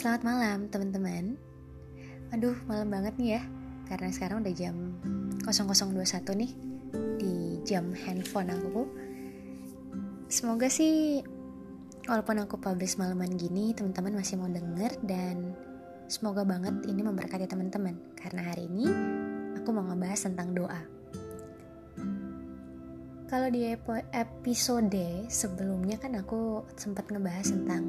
selamat malam teman-teman. Aduh malam banget nih ya Karena sekarang udah jam 0021 nih Di jam handphone aku. Semoga sih Walaupun aku publish malaman gini Teman-teman masih mau denger Dan semoga banget ini memberkati teman-teman Karena hari ini Aku mau ngebahas tentang doa. Kalau di episode sebelumnya kan aku sempat ngebahas tentang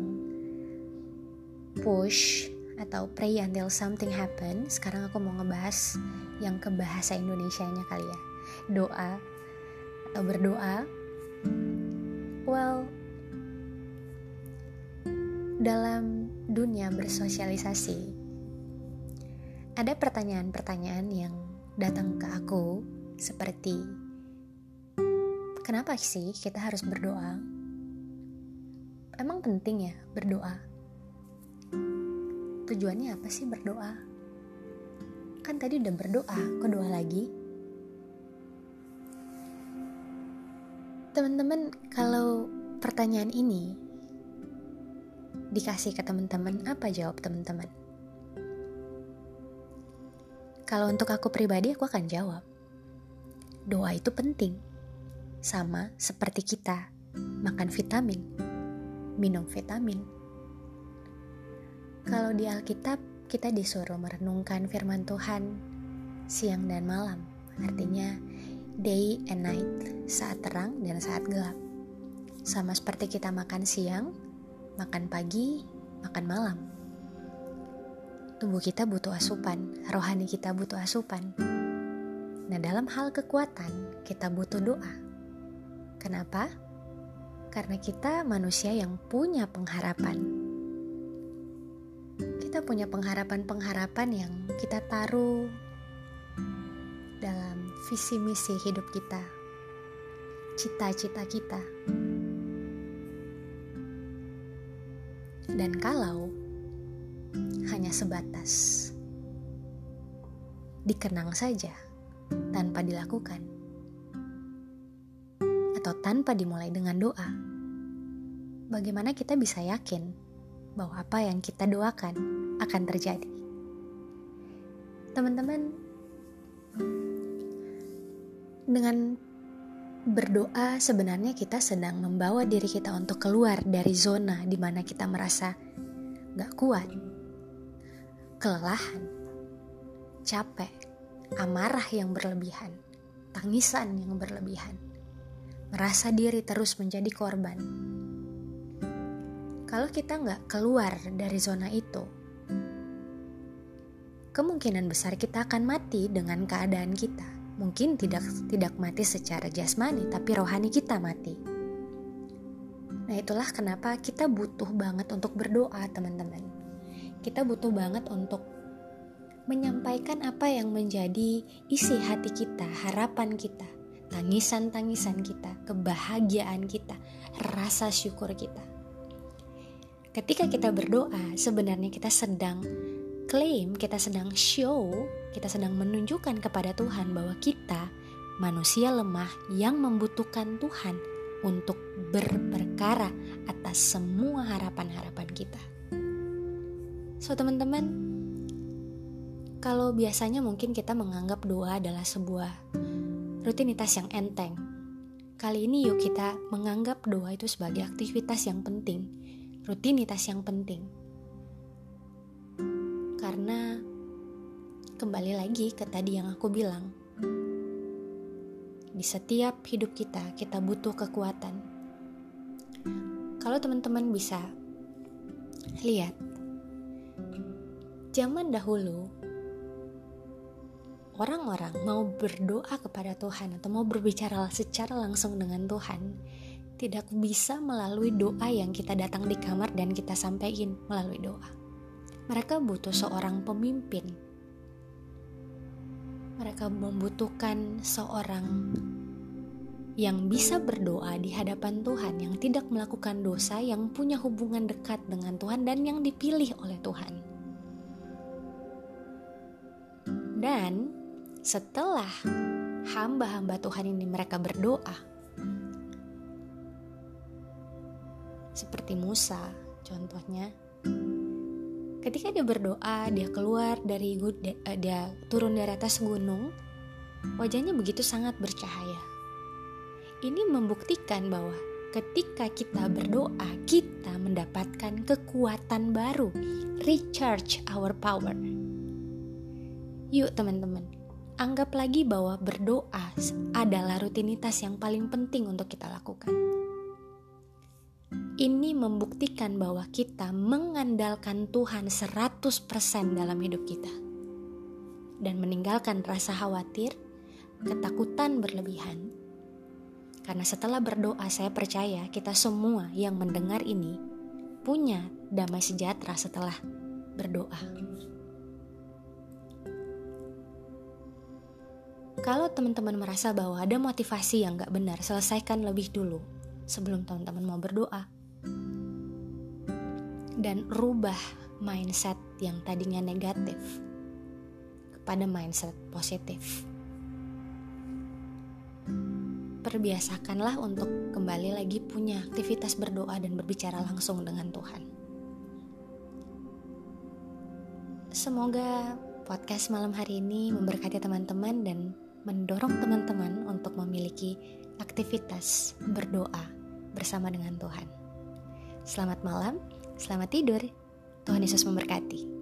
push atau pray until something happen. Sekarang aku mau ngebahas yang ke bahasa Indonesia-nya kali ya. Doa atau berdoa. Well, dalam dunia bersosialisasi ada pertanyaan-pertanyaan yang datang ke aku seperti Kenapa sih kita harus berdoa? Emang penting ya berdoa? Tujuannya apa sih berdoa? Kan tadi udah berdoa, kok doa lagi? Teman-teman, kalau pertanyaan ini dikasih ke teman-teman, apa jawab teman-teman? Kalau untuk aku pribadi, aku akan jawab. Doa itu penting sama seperti kita makan vitamin, minum vitamin. Kalau di Alkitab, kita disuruh merenungkan firman Tuhan siang dan malam, artinya day and night, saat terang dan saat gelap. Sama seperti kita makan siang, makan pagi, makan malam. Tubuh kita butuh asupan, rohani kita butuh asupan. Nah, dalam hal kekuatan, kita butuh doa. Kenapa? Karena kita manusia yang punya pengharapan. Punya pengharapan-pengharapan yang kita taruh dalam visi misi hidup kita, cita-cita kita. Dan kalau hanya sebatas dikenang saja tanpa dilakukan, atau tanpa dimulai dengan doa, bagaimana kita bisa yakin bahwa apa yang kita doakan akan terjadi? Teman-teman, dengan berdoa sebenarnya kita sedang membawa diri kita untuk keluar dari zona di mana kita merasa gak kuat, kelelahan, capek, amarah yang berlebihan, tangisan yang berlebihan merasa diri terus menjadi korban. Kalau kita nggak keluar dari zona itu, kemungkinan besar kita akan mati dengan keadaan kita. Mungkin tidak tidak mati secara jasmani, tapi rohani kita mati. Nah itulah kenapa kita butuh banget untuk berdoa teman-teman. Kita butuh banget untuk menyampaikan apa yang menjadi isi hati kita, harapan kita tangisan-tangisan kita, kebahagiaan kita, rasa syukur kita. Ketika kita berdoa, sebenarnya kita sedang klaim, kita sedang show, kita sedang menunjukkan kepada Tuhan bahwa kita manusia lemah yang membutuhkan Tuhan untuk berperkara atas semua harapan-harapan kita. So, teman-teman, kalau biasanya mungkin kita menganggap doa adalah sebuah rutinitas yang enteng. Kali ini yuk kita menganggap doa itu sebagai aktivitas yang penting, rutinitas yang penting. Karena kembali lagi ke tadi yang aku bilang, di setiap hidup kita, kita butuh kekuatan. Kalau teman-teman bisa lihat, zaman dahulu orang-orang mau berdoa kepada Tuhan atau mau berbicara secara langsung dengan Tuhan tidak bisa melalui doa yang kita datang di kamar dan kita sampaikan melalui doa. Mereka butuh seorang pemimpin. Mereka membutuhkan seorang yang bisa berdoa di hadapan Tuhan, yang tidak melakukan dosa, yang punya hubungan dekat dengan Tuhan, dan yang dipilih oleh Tuhan. Dan setelah hamba-hamba Tuhan ini mereka berdoa, seperti Musa contohnya, ketika dia berdoa dia keluar dari eh, dia turun dari atas gunung wajahnya begitu sangat bercahaya. Ini membuktikan bahwa ketika kita berdoa kita mendapatkan kekuatan baru recharge our power. Yuk teman-teman anggap lagi bahwa berdoa adalah rutinitas yang paling penting untuk kita lakukan ini membuktikan bahwa kita mengandalkan Tuhan 100% dalam hidup kita. Dan meninggalkan rasa khawatir, ketakutan berlebihan. Karena setelah berdoa saya percaya kita semua yang mendengar ini punya damai sejahtera setelah berdoa. Kalau teman-teman merasa bahwa ada motivasi yang gak benar, selesaikan lebih dulu sebelum teman-teman mau berdoa dan rubah mindset yang tadinya negatif kepada mindset positif. Perbiasakanlah untuk kembali lagi punya aktivitas berdoa dan berbicara langsung dengan Tuhan. Semoga podcast malam hari ini memberkati teman-teman dan mendorong teman-teman untuk memiliki aktivitas berdoa bersama dengan Tuhan. Selamat malam. Selamat tidur. Tuhan Yesus memberkati.